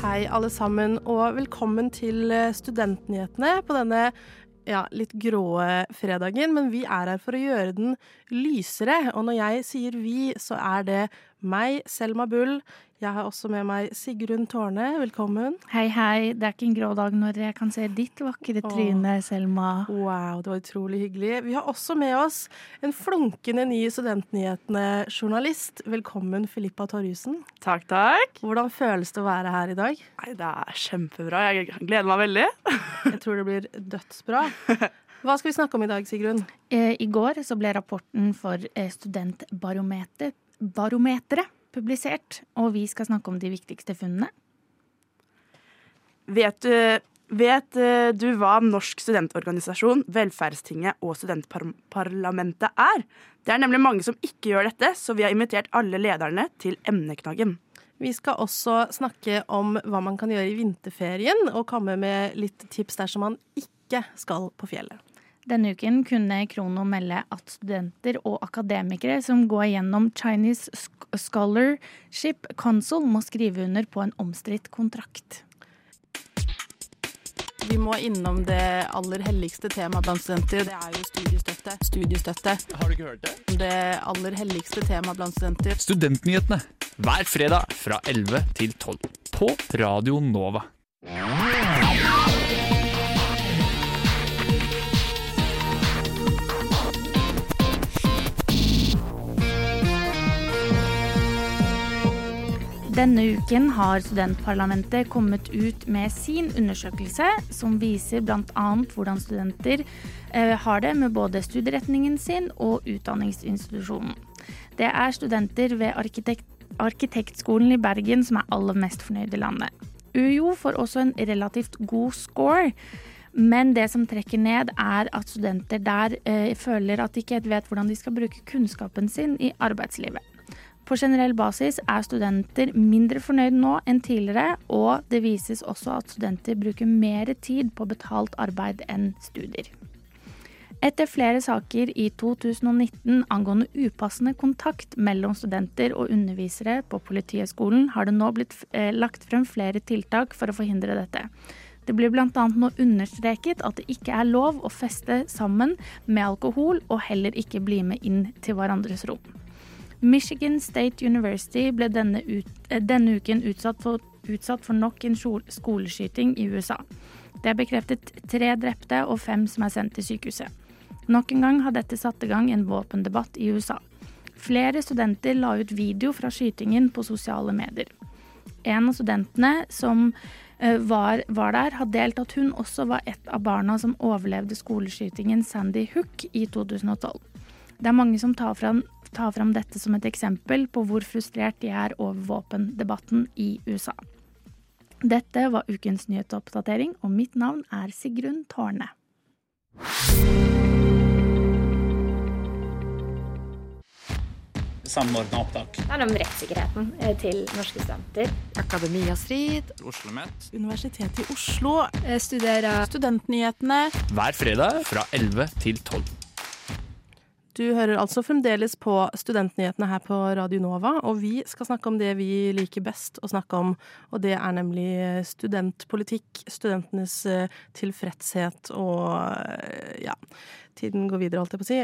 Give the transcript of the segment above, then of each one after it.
Hei, alle sammen, og velkommen til eh, Studentnyhetene på denne ja, litt gråe fredagen. Men vi er her for å gjøre den lysere. Og når jeg sier vi, så er det meg, Selma Bull. Jeg har også med meg Sigrun Tårne. Velkommen. Hei, hei. Det er ikke en grå dag når jeg kan se ditt vakre tryne, Selma. Wow, det var utrolig hyggelig. Vi har også med oss en flunkende ny Studentnyhetene-journalist. Velkommen, Filippa Torjussen. Takk, takk. Hvordan føles det å være her i dag? Nei, det er kjempebra. Jeg gleder meg veldig. Jeg tror det blir dødsbra. Hva skal vi snakke om i dag, Sigrun? Eh, I går så ble rapporten for eh, Studentbarometeret barometeret publisert, og vi skal snakke om de viktigste funnene. Vet du, vet eh, du hva Norsk studentorganisasjon, Velferdstinget og Studentparlamentet er? Det er nemlig mange som ikke gjør dette, så vi har invitert alle lederne til emneknaggen. Vi skal også snakke om hva man kan gjøre i vinterferien, og komme med litt tips dersom man ikke skal på fjellet. Denne uken kunne Krono melde at studenter og akademikere som går gjennom Chinese Scholarship Council, må skrive under på en omstridt kontrakt. Vi må innom det aller helligste temaet blant studenter. Det er jo studiestøtte. Studiestøtte. Har du ikke hørt det? Det aller helligste temaet blant studenter. Studentnyhetene hver fredag fra 11 til 12 på Radio Nova. Denne uken har studentparlamentet kommet ut med sin undersøkelse, som viser bl.a. hvordan studenter eh, har det med både studieretningen sin og utdanningsinstitusjonen. Det er studenter ved arkitekt Arkitektskolen i Bergen som er aller mest fornøyd i landet. UiO får også en relativt god score. Men det som trekker ned, er at studenter der eh, føler at de ikke vet hvordan de skal bruke kunnskapen sin i arbeidslivet. På generell basis er studenter mindre fornøyd nå enn tidligere, og det vises også at studenter bruker mer tid på betalt arbeid enn studier. Etter flere saker i 2019 angående upassende kontakt mellom studenter og undervisere på Politihøgskolen, har det nå blitt eh, lagt frem flere tiltak for å forhindre dette. Det blir bl.a. nå understreket at det ikke er lov å feste sammen med alkohol, og heller ikke bli med inn til hverandres rom. Michigan State University ble denne, ut, eh, denne uken utsatt for, utsatt for nok en skoleskyting i USA. Det er bekreftet tre drepte og fem som er sendt til sykehuset. Nok en gang har dette satt i gang en våpendebatt i USA. Flere studenter la ut video fra skytingen på sosiale medier. En av studentene som eh, var, var, der, har delt at hun også var et av barna som overlevde skoleskytingen Sandy Hook i 2012. Det er mange som tar fram, tar fram dette som et eksempel på hvor frustrert de er over våpendebatten i USA. Dette var ukens nyhetsoppdatering, og mitt navn er Sigrun Tårne. samordna opptak. Det er om rettssikkerheten eh, til norske studenter. Akademiastrid. OsloMet. Universitetet i Oslo. Jeg Studerer studentnyhetene. Hver fredag fra 11 til 12. Du hører altså fremdeles på Studentnyhetene her på Radio Nova, og vi skal snakke om det vi liker best å snakke om, og det er nemlig studentpolitikk, studentenes eh, tilfredshet og eh, ja, tiden går videre, holdt jeg på å si.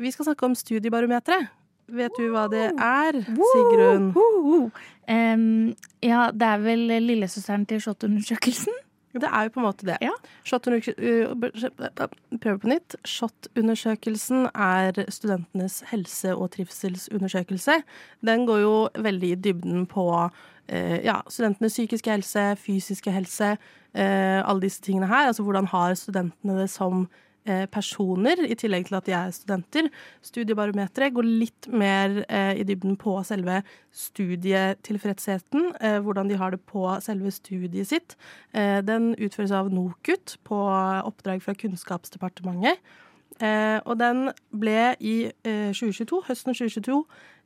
Vi skal snakke om Studiebarometeret. Vet du hva det er, Sigrun? Um, ja, det er vel lillesøsteren til SHoT-undersøkelsen? Det er jo på en måte det. Ja. Prøv på nytt. SHoT-undersøkelsen er studentenes helse- og trivselsundersøkelse. Den går jo veldig i dybden på eh, ja, studentenes psykiske helse, fysiske helse, eh, alle disse tingene her. Altså hvordan har studentene det som personer, i tillegg til at de er studenter. Studiebarometeret går litt mer eh, i dybden på selve studietilfredsheten. Eh, hvordan de har det på selve studiet sitt. Eh, den utføres av NOKUT på oppdrag fra Kunnskapsdepartementet. og den ble i 2022, høsten 2022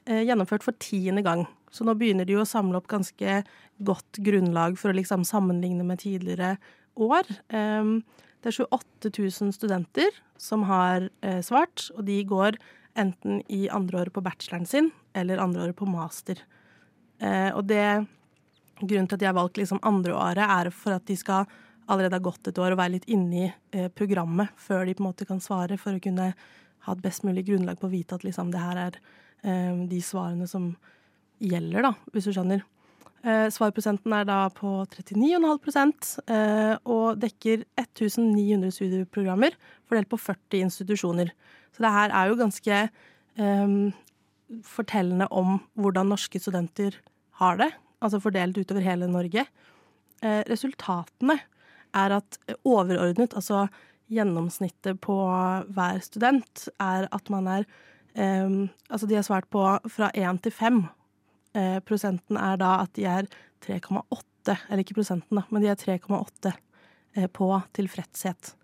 gjennomført for tiende gang. Så nå begynner de å samle opp ganske godt grunnlag for å liksom sammenligne med tidligere år. Det er 28 000 studenter som har eh, svart, og de går enten i andreåret på bacheloren sin eller andreåret på master. Eh, og det Grunnen til at de har valgt liksom andreåret, er for at de skal allerede ha gått et år og være litt inni eh, programmet før de på en måte kan svare, for å kunne ha et best mulig grunnlag på å vite at liksom det her er de svarene som gjelder, da, hvis du skjønner. Eh, svarprosenten er da på 39,5 eh, og dekker 1900 studieprogrammer fordelt på 40 institusjoner. Så det her er jo ganske um, fortellende om hvordan norske studenter har det, altså fordelt utover hele Norge. Eh, resultatene er at overordnet, altså gjennomsnittet på hver student, er at man er um, Altså de har svart på fra én til fem. Eh, prosenten er da at de er 3,8, eller ikke prosenten, da, men de er 3,8 eh, på tilfredshet.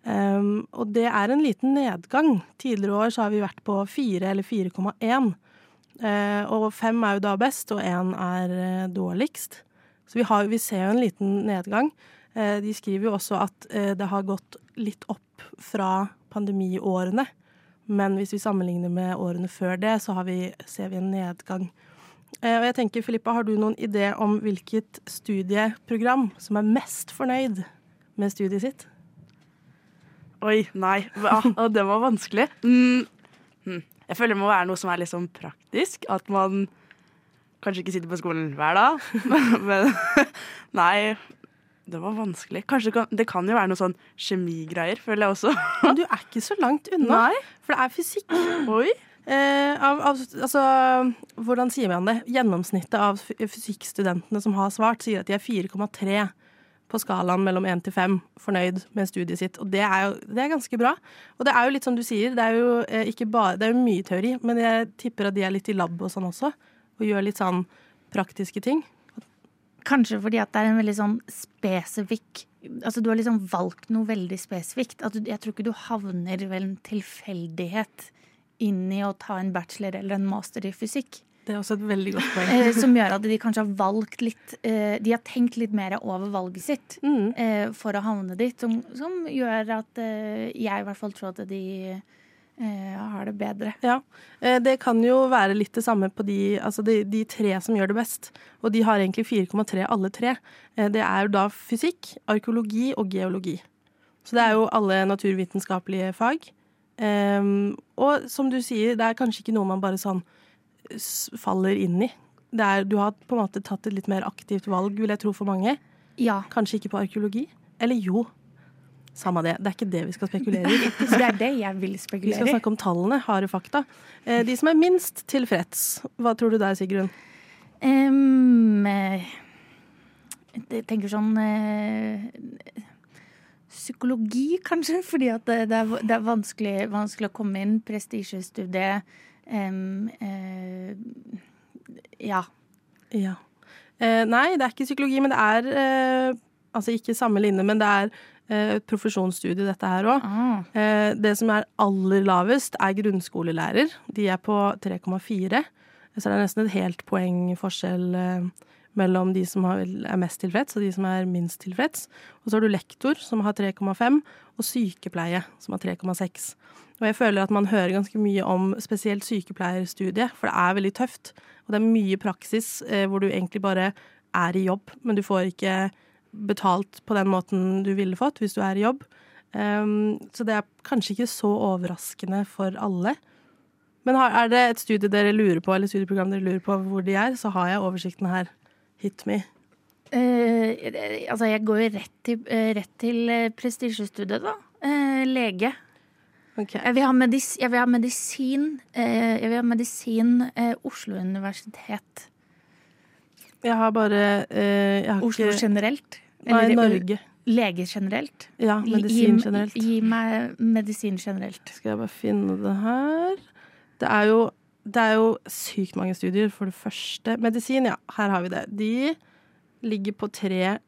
Um, og det er en liten nedgang. Tidligere år så har vi vært på 4 eller 4,1. Uh, og 5 er jo da best, og 1 er uh, dårligst. Så vi, har, vi, ser jo en liten nedgang. Uh, de skriver jo også at det har gått litt opp fra pandemiårene. Men hvis vi sammenligner med årene før det, så vi, ser vi en nedgang. Og jeg tenker, Filippa, Har du noen idé om hvilket studieprogram som er mest fornøyd med studiet sitt? Oi, nei. Ja, det var vanskelig. Mm. Hm. Jeg føler det må være noe som er litt sånn praktisk. At man kanskje ikke sitter på skolen hver dag. Men nei, det var vanskelig. Kanskje kan, Det kan jo være noe sånn kjemigreier, føler jeg også. Men du er ikke så langt unna. Nei. For det er fysikk. Oi. Eh, av, av, altså, hvordan sier man det? Gjennomsnittet av fysikkstudentene som har svart, sier at de er 4,3 på skalaen mellom 1 til 5 fornøyd med studiet sitt. Og det er jo det er ganske bra. Og det er jo litt som du sier, det er jo eh, bare, det er jo mye teori, men jeg tipper at de er litt i lab og sånn også, og gjør litt sånn praktiske ting. Kanskje fordi at det er en veldig sånn spesifikk Altså du har liksom valgt noe veldig spesifikt. Du, jeg tror ikke du havner ved en tilfeldighet inn i å ta en bachelor eller en master i fysikk. Det er også et veldig godt poeng. Eh, som gjør at de kanskje har valgt litt eh, De har tenkt litt mer over valget sitt mm. eh, for å havne dit. Som, som gjør at jeg i hvert fall tror at de har det bedre. Ja, det kan jo være litt det samme på de, altså de, de tre som gjør det best. Og de har egentlig 4,3 alle tre. Det er jo da fysikk, arkeologi og geologi. Så det er jo alle naturvitenskapelige fag. Og som du sier, det er kanskje ikke noe man bare sånn faller inn i. Er, du har på en måte tatt et litt mer aktivt valg, vil jeg tro, for mange. Ja. Kanskje ikke på arkeologi. Eller jo. Samme det. Det er ikke det vi skal spekulere i. det er det jeg vil spekulere i. Vi skal snakke om tallene, harde fakta. Eh, de som er minst tilfreds, hva tror du der, Sigrun? Um, jeg tenker sånn uh, Psykologi, kanskje, fordi det, det, er, det er, vanskelig, vanskelig å komme inn. Prestisjestudie Um, uh, ja. ja. Uh, nei, det er ikke psykologi, men det er uh, Altså ikke samme linje, men det er et profesjonsstudie, dette her òg. Ah. det som er aller lavest, er grunnskolelærer. De er på 3,4. Så det er nesten et helt poeng forskjell mellom de som er mest tilfreds, og de som er minst tilfreds. Og så har du lektor, som har 3,5, og sykepleie, som har 3,6. Og jeg føler at man hører ganske mye om spesielt sykepleierstudiet, for det er veldig tøft. Og det er mye praksis eh, hvor du egentlig bare er i jobb, men du får ikke betalt på den måten du ville fått hvis du er i jobb. Um, så det er kanskje ikke så overraskende for alle. Men har, er det et studie dere lurer på, eller studieprogram dere lurer på hvor de er, så har jeg oversikten her. Hit me. Uh, altså, jeg går jo rett til, uh, rett til uh, prestisjestudiet, da. lege. Okay. Jeg, vil ha medis, jeg, vil ha medisin Jeg vil ha medisin Oslo universitet. Jeg har bare jeg har Oslo ikke, generelt? Nei, Norge. Lege generelt? Ja, medisin generelt. Gi, gi meg medisin generelt. Skal jeg bare finne det her. Det er jo det er jo sykt mange studier, for det første. Medisin, ja, her har vi det. De ligger på 3,9.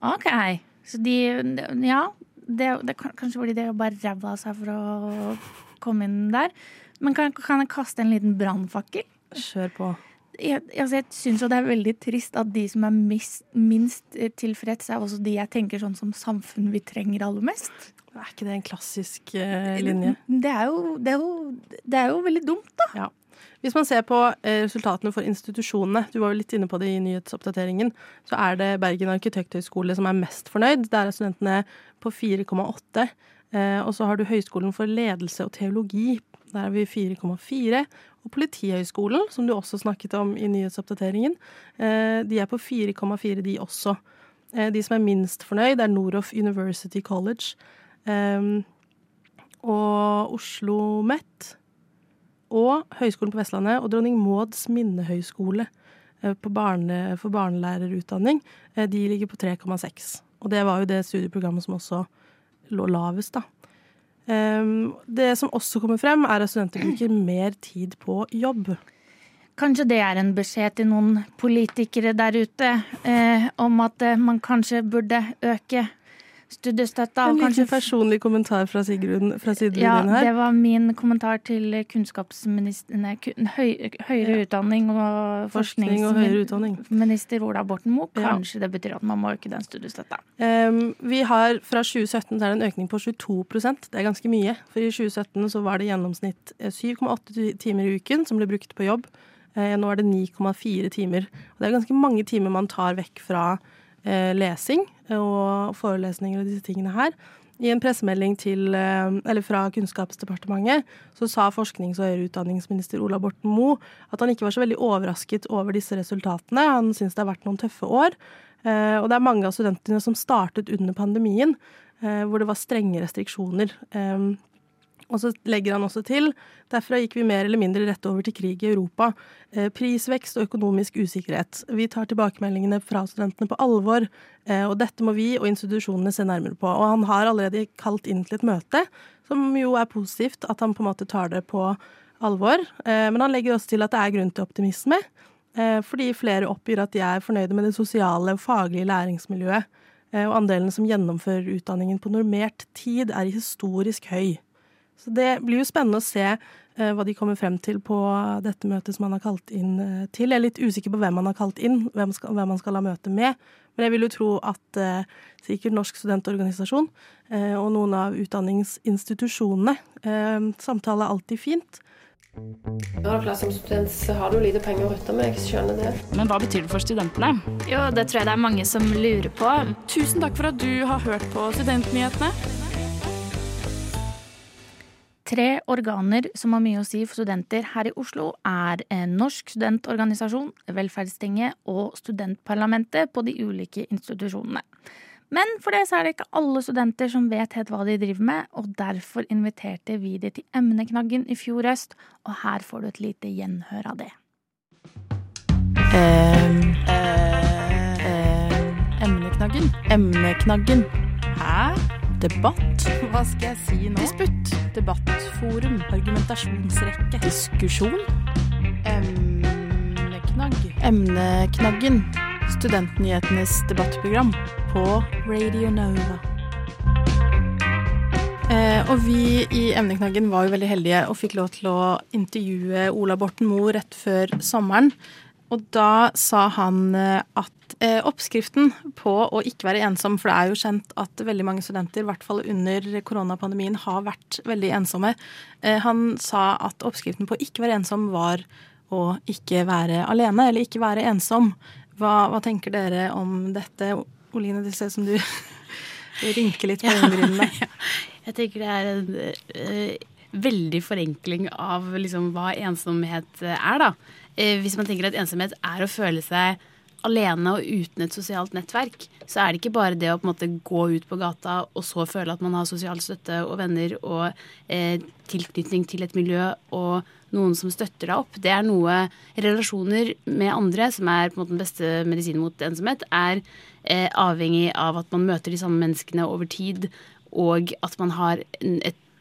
OK. Så de Ja, det, det kanskje fordi de bare ræva seg for å komme inn der. Men kan, kan jeg kaste en liten brannfakkel? Kjør på. Jeg, altså jeg syns jo det er veldig trist at de som er mis, minst eh, tilfreds, er også de jeg tenker sånn som samfunn vi trenger aller mest. Er ikke det en klassisk eh, linje? Det er, jo, det, er jo, det er jo veldig dumt, da. Ja. Hvis man ser på eh, resultatene for institusjonene, du var jo litt inne på det i nyhetsoppdateringen, så er det Bergen arkitekthøgskole som er mest fornøyd. Der er studentene på 4,8. Eh, og så har du Høgskolen for ledelse og teologi. Der er vi 4,4. Og Politihøgskolen, som du også snakket om i nyhetsoppdateringen, eh, de er på 4,4 de også. Eh, de som er minst fornøyd, er Noroff University College eh, og Oslo Met. Og Høgskolen på Vestlandet og Dronning Mauds minnehøgskole eh, barne, for barnelærerutdanning. De ligger på 3,6. Og det var jo det studieprogrammet som også lå lavest, da. Um, det som også kommer frem, er at studenter bruker mer tid på jobb. Kanskje det er en beskjed til noen politikere der ute eh, om at eh, man kanskje burde øke studiestøtta. En liten personlig kommentar fra Sigrun fra sidelinjen Ja, her. det var min kommentar til kunnskapsminister nei, høy, Høyere utdanning og Forskning og høyere utdanning. forskningsminister Ola Borten Moe. Ja. Kanskje det betyr at man må øke den studiestøtta. Um, vi har Fra 2017 så er det en økning på 22% Det er ganske mye. For i 2017 så var det gjennomsnitt eh, 7,8 timer i uken som ble brukt på jobb. Eh, nå er det 9,4 timer. Og det er ganske mange timer man tar vekk fra eh, lesing og forelesninger og disse tingene her. I en pressemelding til, eh, fra Kunnskapsdepartementet så sa forsknings- og høyere utdanningsminister Ola Borten Moe at han ikke var så veldig overrasket over disse resultatene. Han syns det har vært noen tøffe år. Eh, og det er mange av studentene som startet under pandemien, eh, hvor det var strenge restriksjoner. Og så legger han også til derfra gikk vi mer eller mindre rett over til krig i Europa. Eh, prisvekst og økonomisk usikkerhet. Vi tar tilbakemeldingene fra studentene på alvor, eh, og dette må vi og institusjonene se nærmere på. Og han har allerede kalt inn til et møte, som jo er positivt at han på en måte tar det på alvor. Eh, men han legger også til at det er grunn til optimisme, fordi flere oppgir at de er fornøyde med det sosiale og faglige læringsmiljøet. Og andelen som gjennomfører utdanningen på normert tid, er historisk høy. Så det blir jo spennende å se eh, hva de kommer frem til på dette møtet som han har kalt inn eh, til. Jeg er litt usikker på hvem han har kalt inn, hvem, skal, hvem han skal ha møte med. Men jeg vil jo tro at eh, sikkert Norsk studentorganisasjon eh, og noen av utdanningsinstitusjonene eh, Samtale er alltid fint. Når du har plass som student, så har du lite penger å rutte med. Jeg skjønner det. Men hva betyr det for studentene? Jo, det tror jeg det er mange som lurer på. Tusen takk for at du har hørt på Studentnyhetene. Tre organer som har mye å si for studenter her i Oslo, er Norsk studentorganisasjon, Velferdstinget og Studentparlamentet på de ulike institusjonene. Men for det så er det ikke alle studenter som vet helt hva de driver med, og derfor inviterte vi de til emneknaggen i fjor høst, og her får du et lite gjenhør av det. emneknaggen. Emneknaggen. Hæ? Debatt? Hva skal jeg si nå? Disputt. Debattforum. Argumentasjonsrekke. Diskusjon. Emneknagg. Emneknaggen. Studentnyhetenes debattprogram på Radio Nova. Eh, og vi i Emneknaggen var jo veldig heldige og fikk lov til å intervjue Ola Borten Moe rett før sommeren. Og da sa han eh, at eh, oppskriften på å ikke være ensom, for det er jo kjent at veldig mange studenter, i hvert fall under koronapandemien, har vært veldig ensomme. Eh, han sa at oppskriften på å ikke være ensom var å ikke være alene, eller ikke være ensom. Hva, hva tenker dere om dette? Oline, det ser ut som du rynker litt på øyenbrynene. Jeg tenker det er en uh, veldig forenkling av liksom, hva ensomhet er, da. Eh, hvis man tenker at ensomhet er å føle seg alene og uten et sosialt nettverk, så er det ikke bare det å på en måte gå ut på gata og så føle at man har sosial støtte og venner og eh, tilknytning til et miljø og noen som støtter deg opp. Det er noe Relasjoner med andre, som er på en måte den beste medisinen mot ensomhet, er eh, avhengig av at man møter de samme menneskene over tid, og at man har en,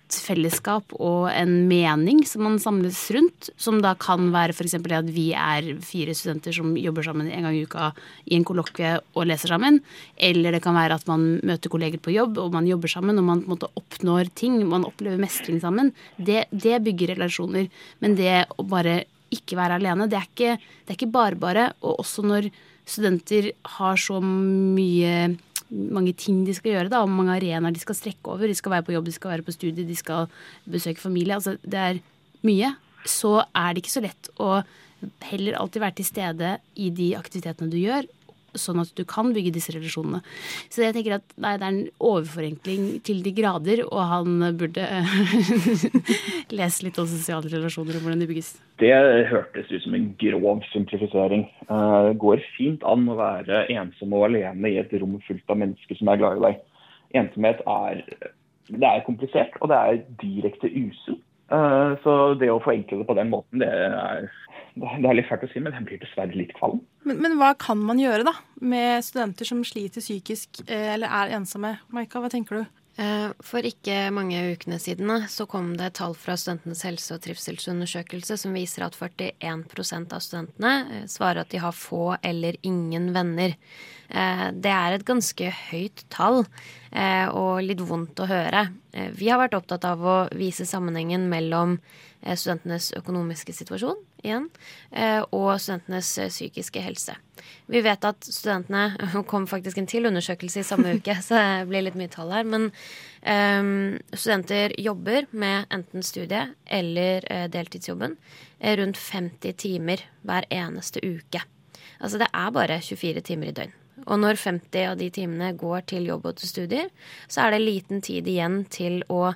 et fellesskap og en mening som man samles rundt, som da kan være f.eks. det at vi er fire studenter som jobber sammen en gang i uka i en kollokvie og leser sammen, eller det kan være at man møter kolleger på jobb og man jobber sammen og man på en måte oppnår ting, man opplever mestring sammen. Det, det bygger relasjoner. Men det å bare ikke være alene. Det er ikke, det er ikke bare bare. Og også når studenter har så mye mange ting de skal gjøre, da, og mange arenaer de skal strekke over. De skal være på jobb, de skal være på studie, de skal besøke familie. Altså, det er mye. Så er det ikke så lett å heller alltid være til stede i de aktivitetene du gjør, sånn at du kan bygge disse relasjonene. Så jeg tenker at nei, det er en overforenkling til de grader, og han burde lese litt om sosiale relasjoner og hvordan de bygges. Det hørtes ut som en grov simplifisering. Eh, det går fint an å være ensom og alene i et rom fullt av mennesker som er glad i deg. Ensomhet er, er komplisert, og det er direkte usunt. Eh, så det å forenkle det på den måten, det er, det er litt fælt å si, men jeg blir dessverre litt kvalm. Men, men, hva kan man gjøre da, med studenter som sliter psykisk eh, eller er ensomme? Maika, hva tenker du? Eh, for ikke mange ukene siden så kom det tall fra Studentenes helse- og trivselsundersøkelse som viser at 41 av studentene svarer at de har få eller ingen venner. Eh, det er et ganske høyt tall og litt vondt å høre. Vi har vært opptatt av å vise sammenhengen mellom studentenes økonomiske situasjon igjen, eh, og studentenes eh, psykiske helse. Vi vet at studentene kom faktisk en til undersøkelse i samme uke, så det blir litt mye tall her. Men um, studenter jobber med enten studiet eller deltidsjobben rundt 50 timer hver eneste uke. Altså det er bare 24 timer i døgn. Og når 50 av de timene går til jobb og til studier, så er det liten tid igjen til å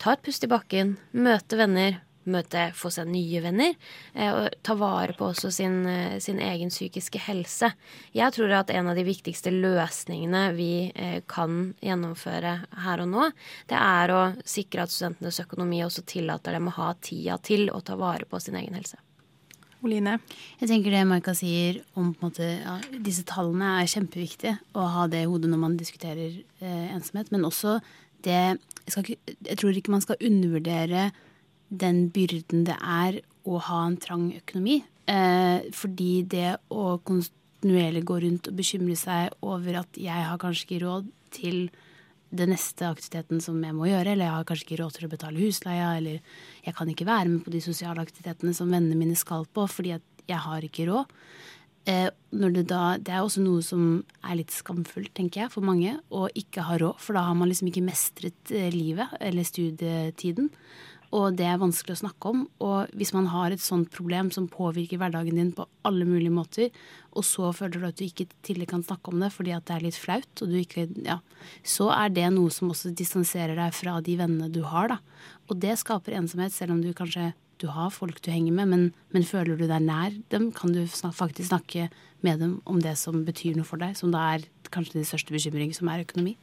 ta et pust i bakken, møte venner, møte, få seg nye venner. Eh, og ta vare på også sin, eh, sin, egen psykiske helse. Jeg tror at en av de viktigste løsningene vi eh, kan gjennomføre her og nå, det er å sikre at studentenes økonomi også tillater dem å ha tida til å ta vare på sin egen helse. Oline? Jeg tenker det Maika sier om måte, ja, disse tallene er kjempeviktige å ha det i hodet når man diskuterer eh, ensomhet. Men også det jeg, ikke, jeg tror ikke man skal undervurdere den byrden det er å ha en trang økonomi. Eh, fordi det å kontinuerlig gå rundt og bekymre seg over at jeg har kanskje ikke råd til den neste aktiviteten som jeg må gjøre, eller jeg har kanskje ikke råd til å betale husleia, eller jeg kan ikke være med på de sosiale aktivitetene som vennene mine skal på fordi jeg har ikke råd. Eh, det, da, det er også noe som er litt skamfullt, tenker jeg, for mange, å ikke ha råd. For da har man liksom ikke mestret eh, livet eller studietiden og det er vanskelig å snakke om. Og hvis man har et sånt problem som påvirker hverdagen din på alle mulige måter, og så føler du at du ikke tidligere kan snakke om det fordi at det er litt flaut, og du ikke, ja, så er det noe som også distanserer deg fra de vennene du har. da. Og det skaper ensomhet, selv om du kanskje du har folk du henger med, men, men føler du deg nær dem, kan du snak, faktisk snakke med dem om det som betyr noe for deg, som da er kanskje din største bekymring, som er økonomi.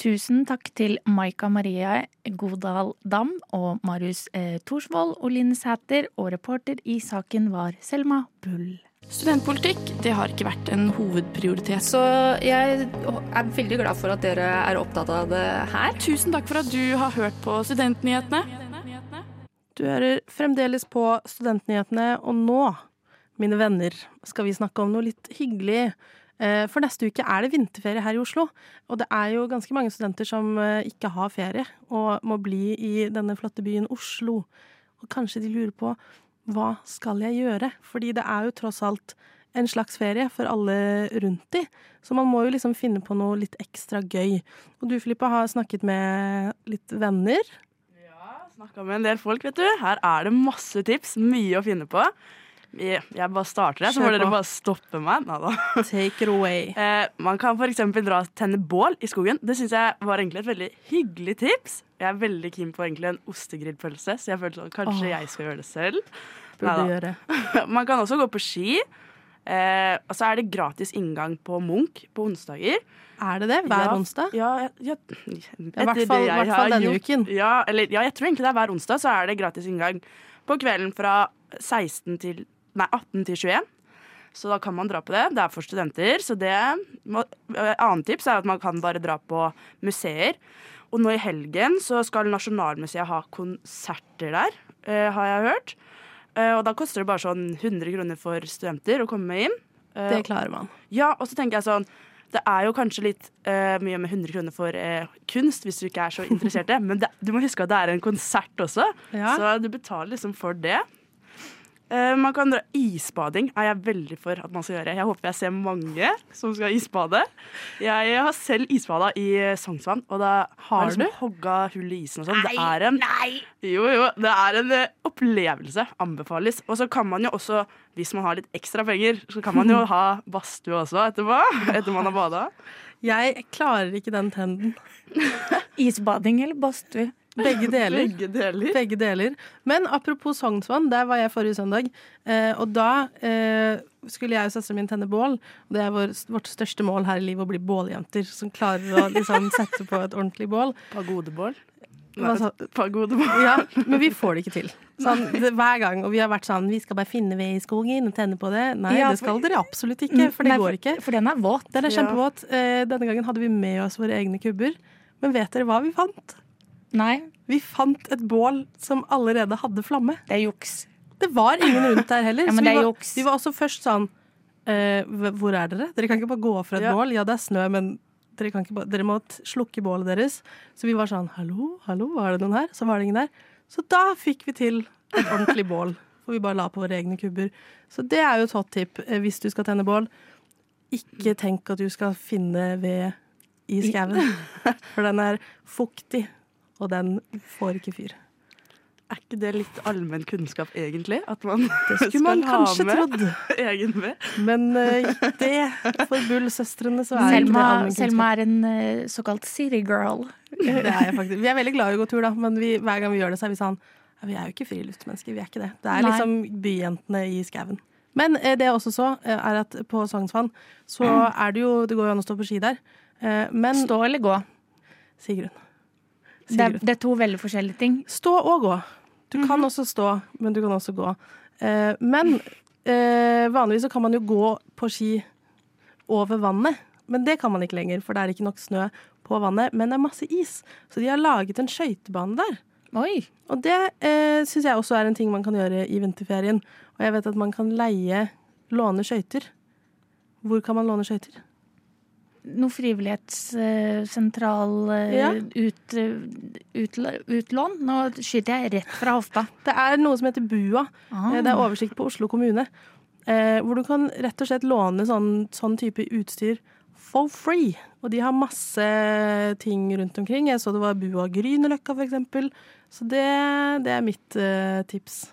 Tusen takk til Maika Marie Godal Dam og Marius eh, Thorsvold og Line Sæter, og reporter i saken var Selma Bull. Studentpolitikk det har ikke vært en hovedprioritet. Så jeg er veldig glad for at dere er opptatt av det her. Tusen takk for at du har hørt på Studentnyhetene. Du hører fremdeles på Studentnyhetene, og nå, mine venner, skal vi snakke om noe litt hyggelig. Eh, for neste uke er det vinterferie her i Oslo, og det er jo ganske mange studenter som eh, ikke har ferie og må bli i denne flotte byen Oslo. Og kanskje de lurer på hva skal jeg gjøre? Fordi det er jo tross alt en slags ferie for alle rundt de, så man må jo liksom finne på noe litt ekstra gøy. Og du, Filippa, har snakket med litt venner. Ja, snakka med en del folk, vet du. Her er det masse tips, mye å finne på. Jeg bare starter, her, så må dere bare stoppe meg. Take it away. Eh, man kan f.eks. dra og tenne bål i skogen. Det syns jeg var egentlig et veldig hyggelig tips. Jeg er veldig keen på egentlig en ostegrillpølse, så jeg følte sånn, kanskje oh. jeg skal gjøre det selv. Gjøre. man kan også gå på ski. Eh, og så er det gratis inngang på Munch på onsdager. Er det det? Hver ja, onsdag? Ja, ja, I hvert fall, denne uken. Ja, eller, ja, jeg tror egentlig det er hver onsdag, så er det gratis inngang på kvelden fra 16 til nei, 18 til 21. Så da kan man dra på det. Det er for studenter. Så det Annet tips er at man kan bare dra på museer. Og nå i helgen så skal Nasjonalmuseet ha konserter der, eh, har jeg hørt. Eh, og da koster det bare sånn 100 kroner for studenter å komme inn. Eh, det klarer man. Ja, og så tenker jeg sånn det er jo kanskje litt mye med 100 kroner for kunst, hvis du ikke er så interessert i det, men det, du må huske at det er en konsert også, ja. så du betaler liksom for det. Eh, man kan dra Isbading er jeg veldig for at man skal gjøre. Jeg håper jeg ser mange som skal isbade. Jeg har selv isbada i Sognsvann, og da har du liksom hogga hull i isen og sånn. Det er en Jo, jo, det er en eh, opplevelse. Anbefales. Og så kan man jo også, hvis man har litt ekstra penger, så kan man jo ha badstue også etterpå. Etter man har bada. Jeg klarer ikke den trenden. Isbading eller badstue? Begge deler. Begge deler. Begge deler. Men apropos Sognsvann, der var jeg forrige søndag. Eh, og da eh, skulle jeg og søsteren min tenne bål. Og det er vår, vårt største mål her i livet å bli båljenter som klarer å liksom, sette på et ordentlig bål. Pagodebål? Sa- Pagodebål. Ja, men vi får det ikke til. Sånn, det, hver gang. Og vi har vært sånn Vi skal bare finne ved i skogen og tenne på det. Nei, Ja, det skal for- dere absolutt ikke, for det Nei, går ikke. For den er våt. Den er Ja. kjempevåt. Eh, denne gangen hadde vi med oss våre egne kubber. Men vet dere hva vi fant? Nei, Vi fant et bål som allerede hadde flamme. det er juks. Det var ingen rundt der heller. Ja, men vi, det er var, juks. vi var også først sånn uh, Hvor er dere? Dere kan ikke bare gå fra et Ja. bål. Ja, det er snø, men dere, kan ikke bare, dere må slukke bålet deres. Så vi var sånn Hallo, hallo, var det noen her? Så var det ingen der. Så da fikk vi til et ordentlig bål. For vi bare la på våre egne kubber. Så det er jo et hot tip eh, hvis du skal tenne bål. Ikke tenk at du skal finne ved i skauen. For den er fuktig, og den får ikke fyr. Er ikke det litt allmenn kunnskap, egentlig? At man Det skulle man ha kanskje med trodd. egen ved? Men uh, det for Bull-søstrene så er ikke det Selma, Selma er en uh, såkalt city girl. Det er jeg faktisk. Vi er veldig glad i å gå tur, da, men vi, hver gang vi gjør det, så er vi sånn ja, Vi er jo ikke friluftsmennesker, vi er ikke det. Det er Nei. liksom byjentene i skauen. Men uh, det jeg også så, er at på Sognsvann så er det jo Det går jo an å stå på ski der. Eh, men Stå eller gå? Sigrun. Det det er to veldig forskjellige ting. Stå og gå. Du kan også stå, men du kan også gå. Eh, men eh, vanligvis så kan man jo gå på ski over vannet. Men det kan man ikke lenger, for det er ikke nok snø på vannet. Men det er masse is, så de har laget en skøytebane der. Oi. Og det eh, syns jeg også er en ting man kan gjøre i vinterferien. Og jeg vet at man kan leie, låne skøyter. Hvor kan man låne skøyter? Noe frivillighetssentral eh, Ja. ut, ut, utlån. Nå skyter jeg rett fra hofta. Det er noe som heter BUA. Ah. Eh, Det er oversikt på Oslo kommune. Eh, hvor du kan rett og slett låne sånn, sånn type utstyr for free. Og de har masse ting rundt omkring. Jeg så det var Bua Grünerløkka, eksempel. Så det, det er mitt eh, tips.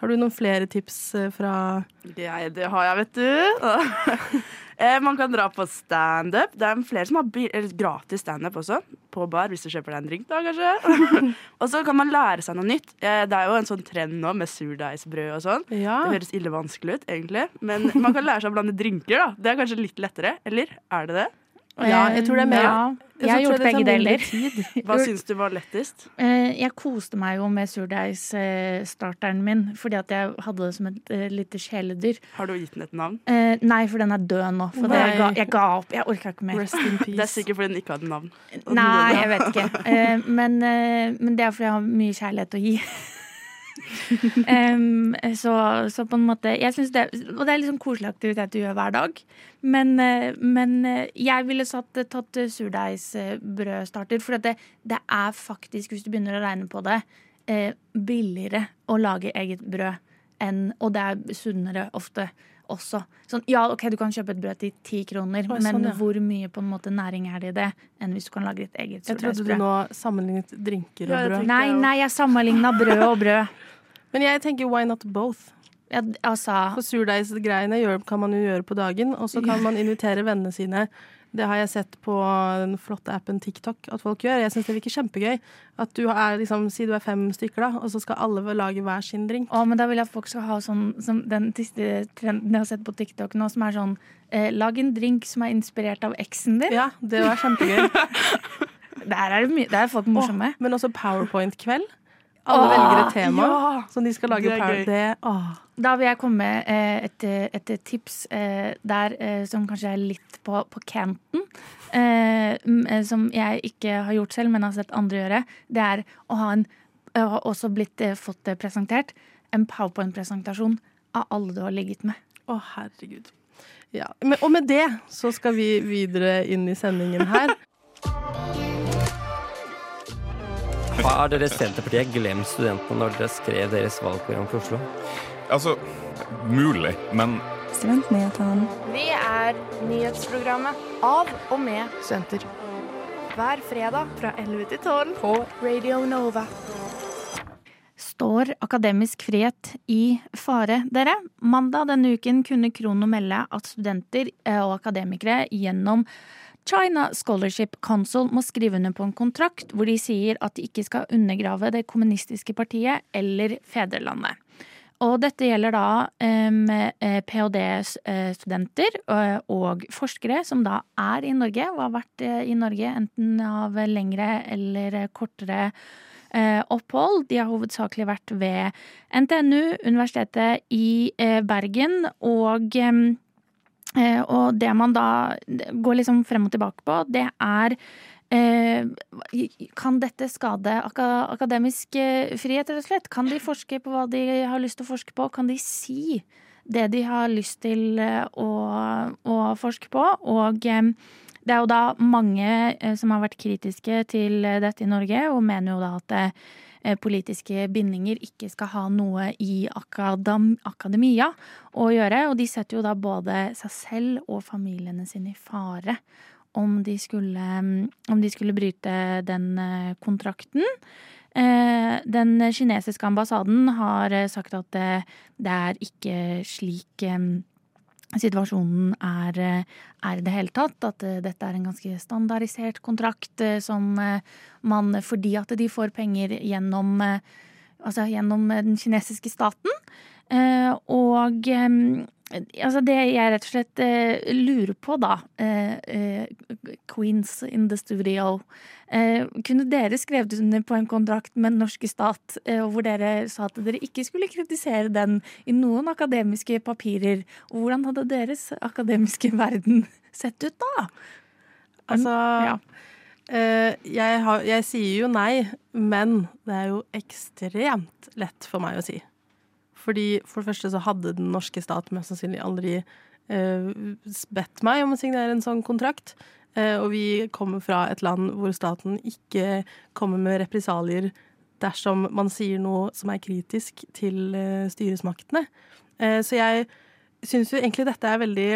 Har du noen flere tips eh, fra Jeg, det har jeg, vet du. Eh, Man kan dra på standup. Det er flere som har gratis standup også. På bar, hvis du kjøper deg en drink, da, kanskje. og så kan man lære seg noe nytt. Eh, Det er jo en sånn trend nå med surdeigsbrød og sånn. Ja. Det høres ille vanskelig ut, egentlig. Men man kan lære seg å blande drinker, da. Det er kanskje litt lettere. Eller er det det? Ja, jeg tror det er mer Ja, jeg jeg har gjort det begge deler. Hva syns du var lettest? Eh, Jeg koste meg jo med surdeigsstarteren min, fordi at jeg hadde det som et eh, lite kjæledyr. Har du gitt den et navn? Eh, nei, for den er død nå. For det, jeg, ga, jeg ga opp. Jeg orka ikke mer. Rest in peace. Det er sikkert fordi den ikke hadde navn. Nei, jeg vet ikke. Eh, men, eh, men det er fordi jeg har mye kjærlighet å gi. Em, så, så på en måte jeg det, Og det er liksom koselig aktivitet du gjør hver dag. Men, eh, men eh, jeg ville satt, tatt eh, surdeigsbrødstarter. For det, det er faktisk, hvis du begynner å regne på det, billigere å lage eget brød enn Og det er sunnere ofte også. Sånn, ja, ok, du kan kjøpe et brød til ti kroner, Oi, men sånn, ja. hvor mye på en måte næring er det i det, enn hvis du kan lage ditt eget Jeg trodde du nå sammenlignet drinker og brød. Nei, nei, jeg sammenligna brød og brød. Men jeg tenker why not both? Ja, altså For surdeigsgreiene kan man jo gjøre på dagen, og så kan man invitere vennene sine. Det har jeg sett på den flotte appen TikTok at folk gjør. Jeg syns det virker kjempegøy. At du er liksom, Si du er fem stykker, da, og så skal alle lage hver sin drink. Å, men da vil jeg at folk skal ha sånn som den siste trenden jeg har sett på TikTok nå, som er sånn eh, Lag en drink som er inspirert av eksen din. Ja, det var kjempegøy. Der er, det der er folk morsomme. Men også Powerpoint-kveld. Alle Åh, velger et tema ja! som de skal lage Det gøy. Åh. Da vil jeg komme med eh, et, et tips eh, der eh, som kanskje er litt på, på canten. Eh, eh, som jeg ikke har gjort selv, men har sett andre gjøre. Det er å ha en Jeg har også blitt eh, fått det presentert. En powerpoint-presentasjon av alle du har ligget med. Å, herregud. Ja. Men, og med det så skal vi videre inn i sendingen her. Har dere Senterpartiet glemt studentene når dere skrev deres valgprogram for Oslo? Altså, mulig, men Studentnyhetene. Vi er nyhetsprogrammet av og med studenter. Hver fredag fra 11 til 12 på Radio Nova. Står akademisk frihet i fare, dere? Mandag denne uken kunne Krono melde at studenter eh, og akademikere gjennom China Scholarship Council må skrive under på en kontrakt hvor de sier at de ikke skal undergrave det kommunistiske partiet eller fedrelandet. Og dette gjelder da um, ph.d.-studenter og forskere som da er i Norge og har vært i Norge enten av lengre eller kortere opphold. De har hovedsakelig vært ved NTNU, Universitetet i Bergen og um, Eh, og det man da går liksom frem og tilbake på, det er eh, Kan dette skade akademisk eh, frihet, rett og slett? Kan de forske på hva de har lyst til å forske på? Kan de si det de har lyst til å, å forske på? Og det er jo da mange som har vært kritiske til dette i Norge, og mener jo da at Eh, politiske bindinger ikke skal ha noe i akadem, akademia å gjøre. Og de setter jo da både seg selv og familiene sine i fare om de skulle, om de skulle bryte den eh, kontrakten. Eh, den kinesiske ambassaden har sagt at det, det er ikke slik situasjonen er, er i det hele tatt. At uh, dette er en ganske standardisert kontrakt uh, som uh, man Fordi at de får penger gjennom, altså gjennom den kinesiske staten. og altså det jeg rett og slett lurer på, da Queens in the studio. kunne dere skrevet under på en kontrakt med den norske stat hvor dere sa at dere ikke skulle kritisere den i noen akademiske papirer? Og hvordan hadde deres akademiske verden sett ut da? Altså ja. Jeg, har, jeg, sier jo nei, men det er jo ekstremt lett for meg å si. Fordi For det første så hadde den norske stat mest sannsynlig aldri eh, bedt meg om å signere en sånn kontrakt. Eh, og vi kommer fra et land hvor staten ikke kommer med represalier dersom man sier noe som er kritisk til styresmaktene. så jeg syns jo egentlig dette er veldig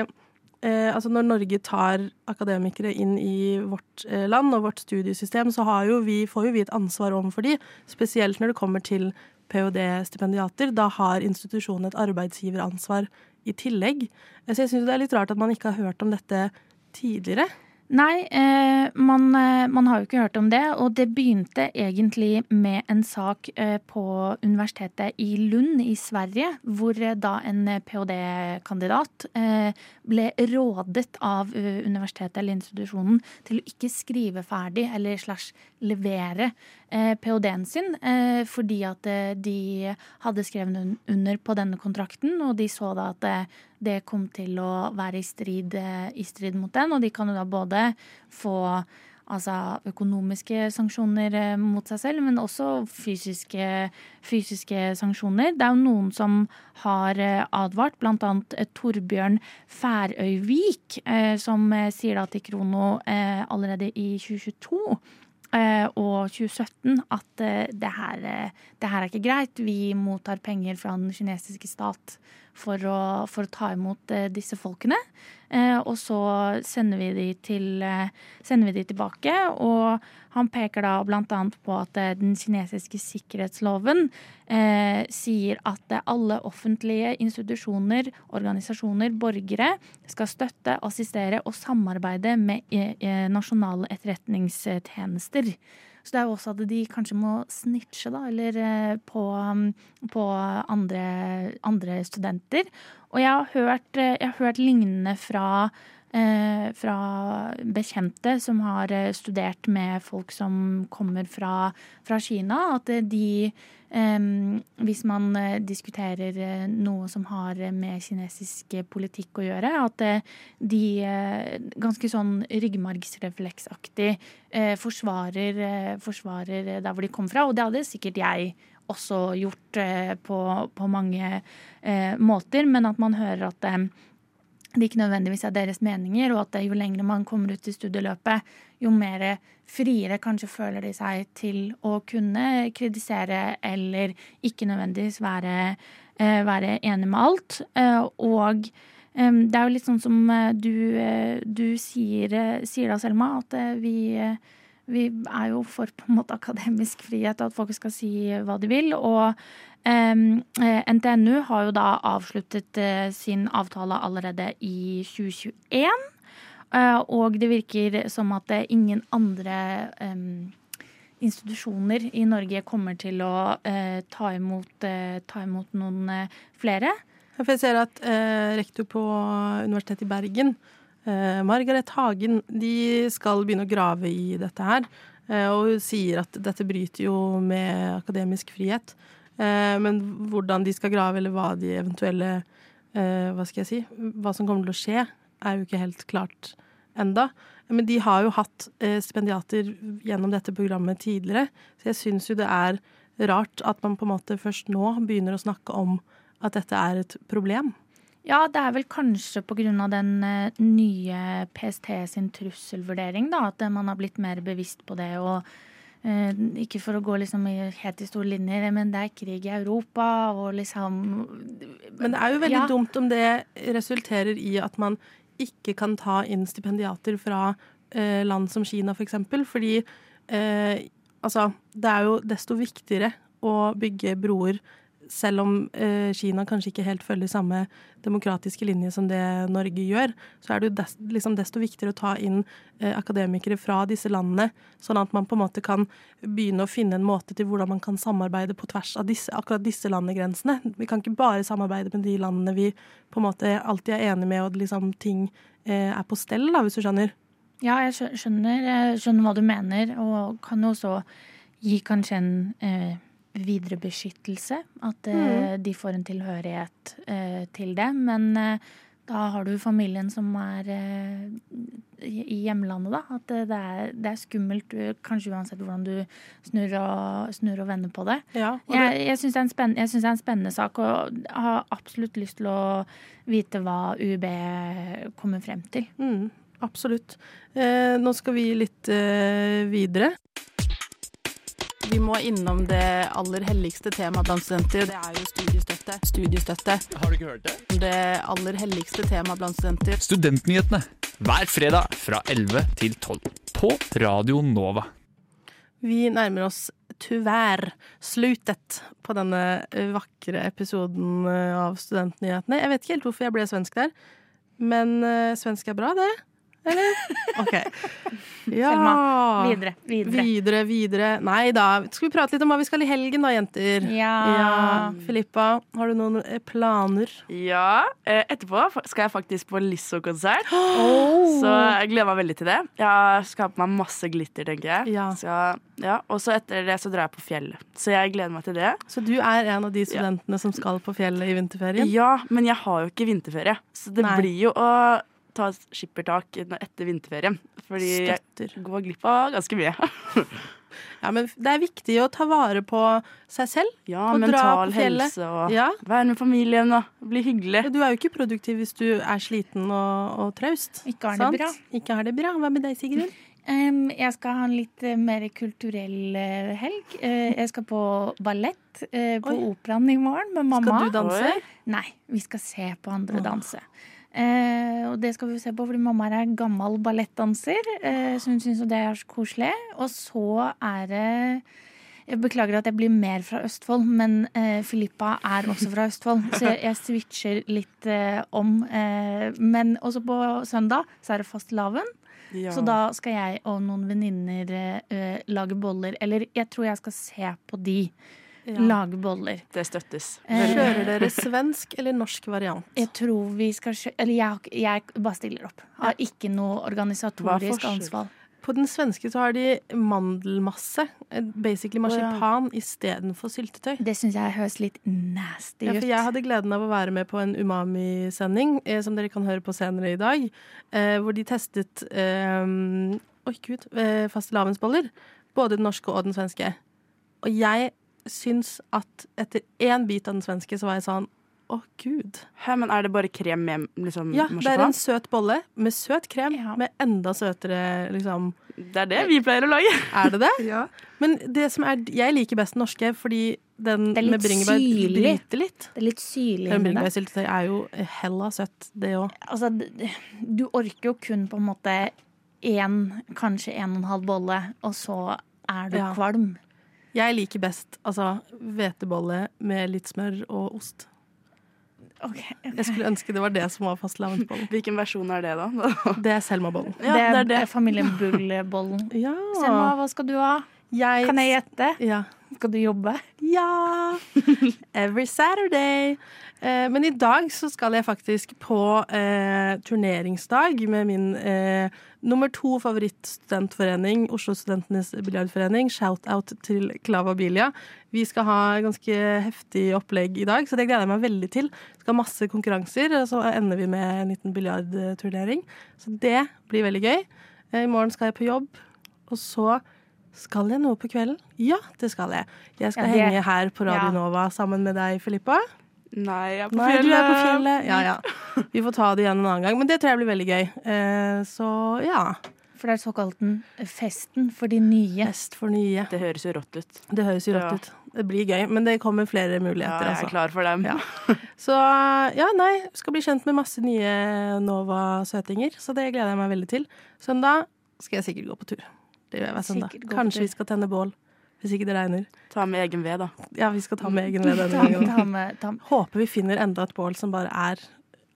eh, altså Når Norge tar akademikere inn i vårt eh, land og vårt studiesystem, så vi, får jo vi et ansvar overfor de, spesielt når det kommer til ph.d.-stipendiater. Da har institusjonen et arbeidsgiveransvar i tillegg. Så jeg syns det er litt rart at man ikke har hørt om dette tidligere. Nei, eh, man, eh, man, har jo ikke hørt om det. Og det begynte egentlig med en sak eh, på universitetet i Lund i Sverige, hvor eh, da en ph.d.-kandidat eh, ble rådet av universitetet eller institusjonen til å ikke skrive ferdig eller slash levere eh, ph.d.-en sin, fordi at de hadde skrevet under på denne kontrakten, og de så da at det kom til å være i strid, eh, i strid mot den. Og de kan jo da både få altså økonomiske sanksjoner eh, mot seg selv, men også fysiske, fysiske sanksjoner. Det er jo noen som har eh, advart, bl.a. Torbjørn Færøyvik, som sier da til Krono allerede i 2022 og 2017 at det her, det her er ikke greit. Vi mottar penger fra den kinesiske stat for å, for å ta imot eh, disse folkene. Eh, og så sender vi, de til, eh, sender vi de tilbake. Og han peker da bl.a. på at den kinesiske sikkerhetsloven eh, sier at alle offentlige institusjoner, organisasjoner, borgere skal støtte, assistere og samarbeide med nasjonale etterretningstjenester. Så det er jo også at de kanskje må snitche, da, eller eh, på, um, på andre, andre, studenter. Og jeg har hørt, eh, jeg har hørt lignende fra fra bekjente som har studert med folk som kommer fra, fra Kina, at de hvis man eh, diskuterer eh, noe som har med kinesisk politikk å gjøre, at eh, de ganske sånn ryggmargsrefleksaktig forsvarer, forsvarer der hvor de kom fra. Og det hadde sikkert jeg også gjort på, på mange måter, men at man hører at det ikke nødvendigvis er deres meninger, og at jo lengre man kommer ut i studieløpet, jo mer friere kanskje føler de seg til å kunne kritisere eller ikke nødvendigvis være eh, være enig med alt. Eh, og eh, det er jo litt sånn som du, du sier, sier da, Selma, at vi, vi er jo for på en måte akademisk frihet, at folk skal si hva de vil. Og NTNU har jo da avsluttet eh, sin avtale allerede i 2021. Eh, og det virker som at eh, ingen andre institusjoner i Norge kommer til å eh, ta, imot, eh, ta imot noen eh, flere. Jeg ser at eh, rektor på Universitetet i Bergen, eh, Margaret Hagen, de skal begynne å grave i dette her. Eh, og hun sier at dette bryter jo med akademisk frihet. Eh, men hvordan de skal grave, eller hva de eventuelle eh, Hva skal jeg si? Hva som kommer til å skje, er jo ikke helt klart enda. Men de har jo hatt eh, stipendiater gjennom dette programmet tidligere, så jeg syns jo det er rart at man på en måte først nå begynner å snakke om at dette er et problem. Ja, det er vel kanskje pga. den nye PST sin trusselvurdering, da, at man har blitt mer bevisst på det. og Ikke for å gå liksom i helt i store linjer, men det er krig i Europa og liksom Men det er jo veldig Ja. dumt om det resulterer i at man ikke kan ta inn stipendiater fra eh, land som Kina, for eksempel. Fordi eh, altså, det er jo desto viktigere å bygge broer selv om eh, Kina kanskje ikke helt følger samme demokratiske linje som det Norge gjør, så er det jo des, liksom desto viktigere å ta inn eh, akademikere fra disse landene, sånn at man på en måte kan begynne å finne en måte til hvordan man kan samarbeide på tvers av disse, akkurat disse landegrensene. Vi kan ikke bare samarbeide med de landene vi på en måte alltid er enige med, og liksom ting eh, er på stell, da, hvis du skjønner. Ja, jeg skjønner, jeg skjønner hva du mener, og kan jo også gi kanskje en eh, videre beskyttelse. At mm. de får en tilhørighet eh, til det. Men eh, da har du familien som er eh, i hjemlandet, da. At eh, det er, det er skummelt, eh, kanskje uansett hvordan du snur og, snur og vender på det. Ja, og Jeg, jeg syns det, det er en spennende sak, og har absolutt lyst til å vite hva UB kommer frem til. Mm, absolutt. Eh, nå skal vi litt eh, videre. Vi må innom det aller helligste temaet blant studenter. Det er jo studiestøtte. Studiestøtte. Har du ikke hørt det? Det aller helligste temaet blant studenter. Studentnyhetene hver fredag fra 11 til 12 på Radio Nova. Vi nærmer oss tyvær slutet på denne vakre episoden eh, av Studentnyhetene. Jeg vet ikke helt hvorfor jeg ble svensk der, men eh, svensk er bra, det? Eller? OK. Ja. Selma, videre, videre. Videre, videre. Nei da. Skal vi prate litt om hva vi skal i helgen da, jenter? Ja. Filippa, har du noen eh, planer? Ja, eh, etterpå skal jeg faktisk på Lisso-konsert. Oh. Så jeg gleder meg veldig til det. Jeg skal ha på meg masse glitter, tenker jeg. Ja. Så, ja. Og så etter det så drar jeg på fjellet. Så jeg gleder meg til det. Så du er en av de studentene som skal på fjellet i vinterferien? Ja, men jeg har jo ikke vinterferie. Så det Nei. blir jo å ta skippertak etter vinterferien. Fordi Støtter. jeg går glipp av ganske mye. Ja, men det er viktig å ta vare på seg selv. Ja, og dra mental på helse og Ja. være med familien og bli hyggelig. Du er jo ikke produktiv hvis du er sliten og, og traust. Ikke har det bra. Ikke har det bra. Hva med deg, Sigrun? Um, jeg skal ha en litt eh, mer kulturell uh, helg. Uh, jeg skal på ballett uh, på Oi. Operaen i morgen med mamma. Skal du danse? Oi. Nei, vi skal se på andre danse. Eh, og det skal vi jo se på fordi mamma er gammel ballettdanser, eh, så hun syns jo det er så koselig. Og så er det jeg beklager at jeg blir mer fra Østfold, men eh, Filippa er også fra Østfold. Så jeg, jeg switcher litt eh, om. Eh, men også på søndag så er det fastelavn. Ja. Så da skal jeg og noen venninner eh, lage boller. Eller jeg tror jeg skal se på de lage boller. Det støttes. Eh, Kjører dere svensk eller norsk variant? Jeg tror vi skal kjøre Eller jeg, jeg bare stiller opp. Jeg har ikke noe organisatorisk ansvar. På den svenske så har de mandelmasse. eh, Basically marsipan istedenfor syltetøy. Det syns jeg høres litt nasty Ja, ut. for jeg hadde gleden av å være med på en umami-sending, eh, som dere kan høre på senere i dag, eh, hvor de testet eh, Oi, gud. Eh, fastelavnsboller. Både den norske og den svenske. Og jeg syns at etter én bit av den svenske, så var jeg sånn Å, gud. Hæ, men er det bare krem med liksom, Ja, det er en søt bolle med søt krem, Ja. med enda søtere liksom Det er det vi pleier å lage. Er det det? Ja. Men det som er Jeg liker best den norske, fordi den er med bringebær bryter litt. Det er litt syrlig Men det. Bringebærsyltetøy er jo hella søtt, det òg. Altså, du orker jo kun på en måte én, kanskje en og en halv bolle, og så er du Ja. kvalm. Jeg liker best altså hvetebolle med litt smør og ost. Jeg skulle ønske det var det som var fastelavnsbollen. Hvilken versjon er det, da? Det er Selma-bollen. det, er, det er familien Bull-bollen. Ja. Selma, hva skal du ha? Kan jeg gjette? Ja. Skal du jobbe? Ja! Every Saturday. Eh, men i dag så skal jeg faktisk på eh, turneringsdag med min eh, nummer to favorittstudentforening, Oslo Studentenes biljardforening. Shout-out til Klava Bilia. Vi skal ha ganske heftig opplegg i dag, så det gleder jeg meg veldig til. Vi skal ha masse konkurranser, og så ender vi med en liten biljardturnering. Så det blir veldig gøy. Eh, I morgen skal jeg på jobb, og så skal jeg noe på kvelden? Ja, det skal jeg. Jeg skal Ja, det- henge her på Radio ja. Nova sammen med deg, Filippa. Nei, jeg er på Nei, fjellet. du er på fjellet. Ja, ja. Vi får ta det igjen en annen gang, men det tror jeg blir veldig gøy. Eh, så ja. For det er såkalt den festen for de nye. Fest for nye. Det høres jo rått ut. Det høres jo rått Ja. ut. Det blir gøy, men det kommer flere muligheter. Ja, jeg er altså. klar for dem. Ja. Så ja, nei, skal bli kjent med masse nye Nova-søtinger, så det gleder jeg meg veldig til. Søndag skal jeg sikkert gå på tur. Det gjør jeg søndag. På Kanskje vi skal tenne bål, hvis ikke det regner. Ta med egen ved, da. Ja, vi skal ta med egen ved denne gangen. ta med- ta- Håper vi finner enda et bål som bare er,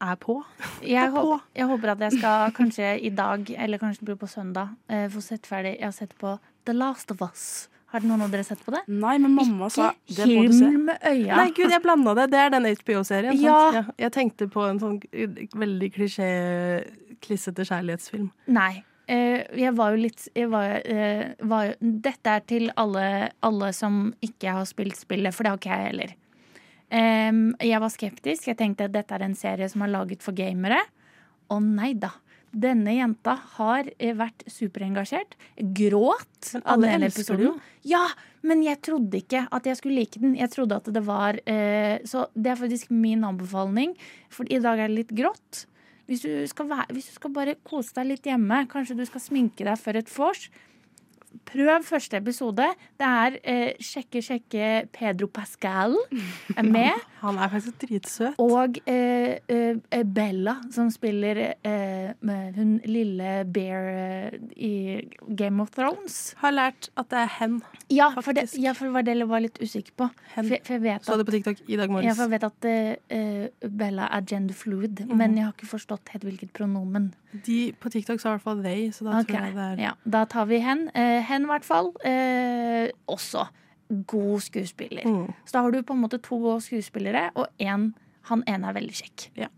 er på. Jeg, håper, jeg håper at jeg skal kanskje i dag, eller kanskje det blir på søndag, eh, få sett ferdig Jeg har sett på The Last of Us. Har noen av dere sett på det? Nei, men mamma sa det må du se. med øya. Nei, gud, jeg blanda det. Det er den HBO-serien. Ja. Jeg tenkte på en sånn veldig klisjé, klissete kjærlighetsfilm. Nei. Eh, jeg var jo litt jeg var, eh, var, Dette er til alle, alle som ikke har spilt spillet, for det har ikke jeg heller. Jeg var skeptisk. Jeg tenkte at dette er en serie som er laget for gamere. Og nei da. Denne jenta har eh, vært superengasjert. Gråt av alle den episoden. Ja, men jeg trodde ikke at jeg skulle like den. Jeg trodde at det var Så det er faktisk min anbefaling. For i dag er det litt grått. Hvis du, skal være, hvis du skal bare kose deg litt hjemme, kanskje du skal sminke deg før et vors, prøv første episode. Det er eh, Sjekke, sjekke Pedro Pascal er med. Han er faktisk dritsøt. Og eh, eh, Bella, som spiller eh, med hun lille Bear eh, i Game of Thrones. Har lært at det er hen. Ja, for det, ja, for det var det jeg var litt usikker på. Hen. For, for jeg vet Så det på TikTok i dag ja, for jeg vet at eh, Bella er gender fluid, Mhm. men jeg har ikke forstått helt hvilket pronomen. De på TikTok sa i hvert fall they, så da okay. tror jeg det er Ja, da tar vi hen. Eh, hen, i hvert fall. Eh, også god skuespiller. Mm. Så da har du på en måte to gode skuespillere, og en, han ene er veldig kjekk. Ja.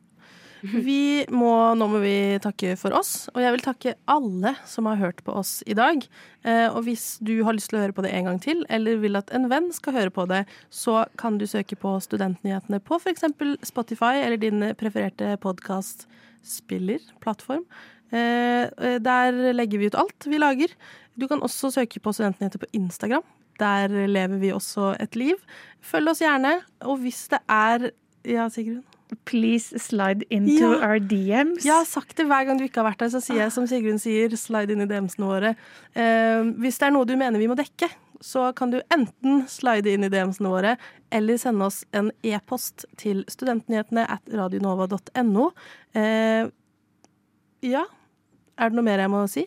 Vi må, nå må vi takke for oss, og jeg vil takke alle som har hørt på oss i dag. Eh, og hvis du har lyst til å høre på det en gang til, eller vil at en venn skal høre på det, så kan du søke på Studentnyhetene på f.eks. Spotify eller din prefererte podkastspiller, plattform. Eh, eh, der legger vi ut alt vi lager. Du kan også søke på Studentnyheter på Instagram. Der lever vi også et liv. Følg oss gjerne. Og hvis det er Ja, Sigrun? Please slide into Ja. our DMs. Jeg har sagt det hver gang du ikke har vært der, så sier jeg som Sigrun sier, slide inn i DMs-ene våre. Eh, hvis det er noe du mener vi må dekke, så kan du enten slide inn i DMs-ene våre, eller sende oss en e-post til studentnyhetene at radionova.no. Eh, ja. Er det noe mer jeg må si?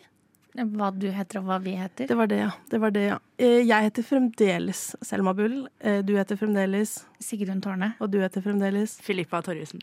Hva du heter og hva vi heter. Det var det, ja. Det var det, ja. Eh, jeg heter fremdeles Selma Bull. Eh, du heter fremdeles Sigrun Tårne. Og du heter fremdeles Filippa Torjussen.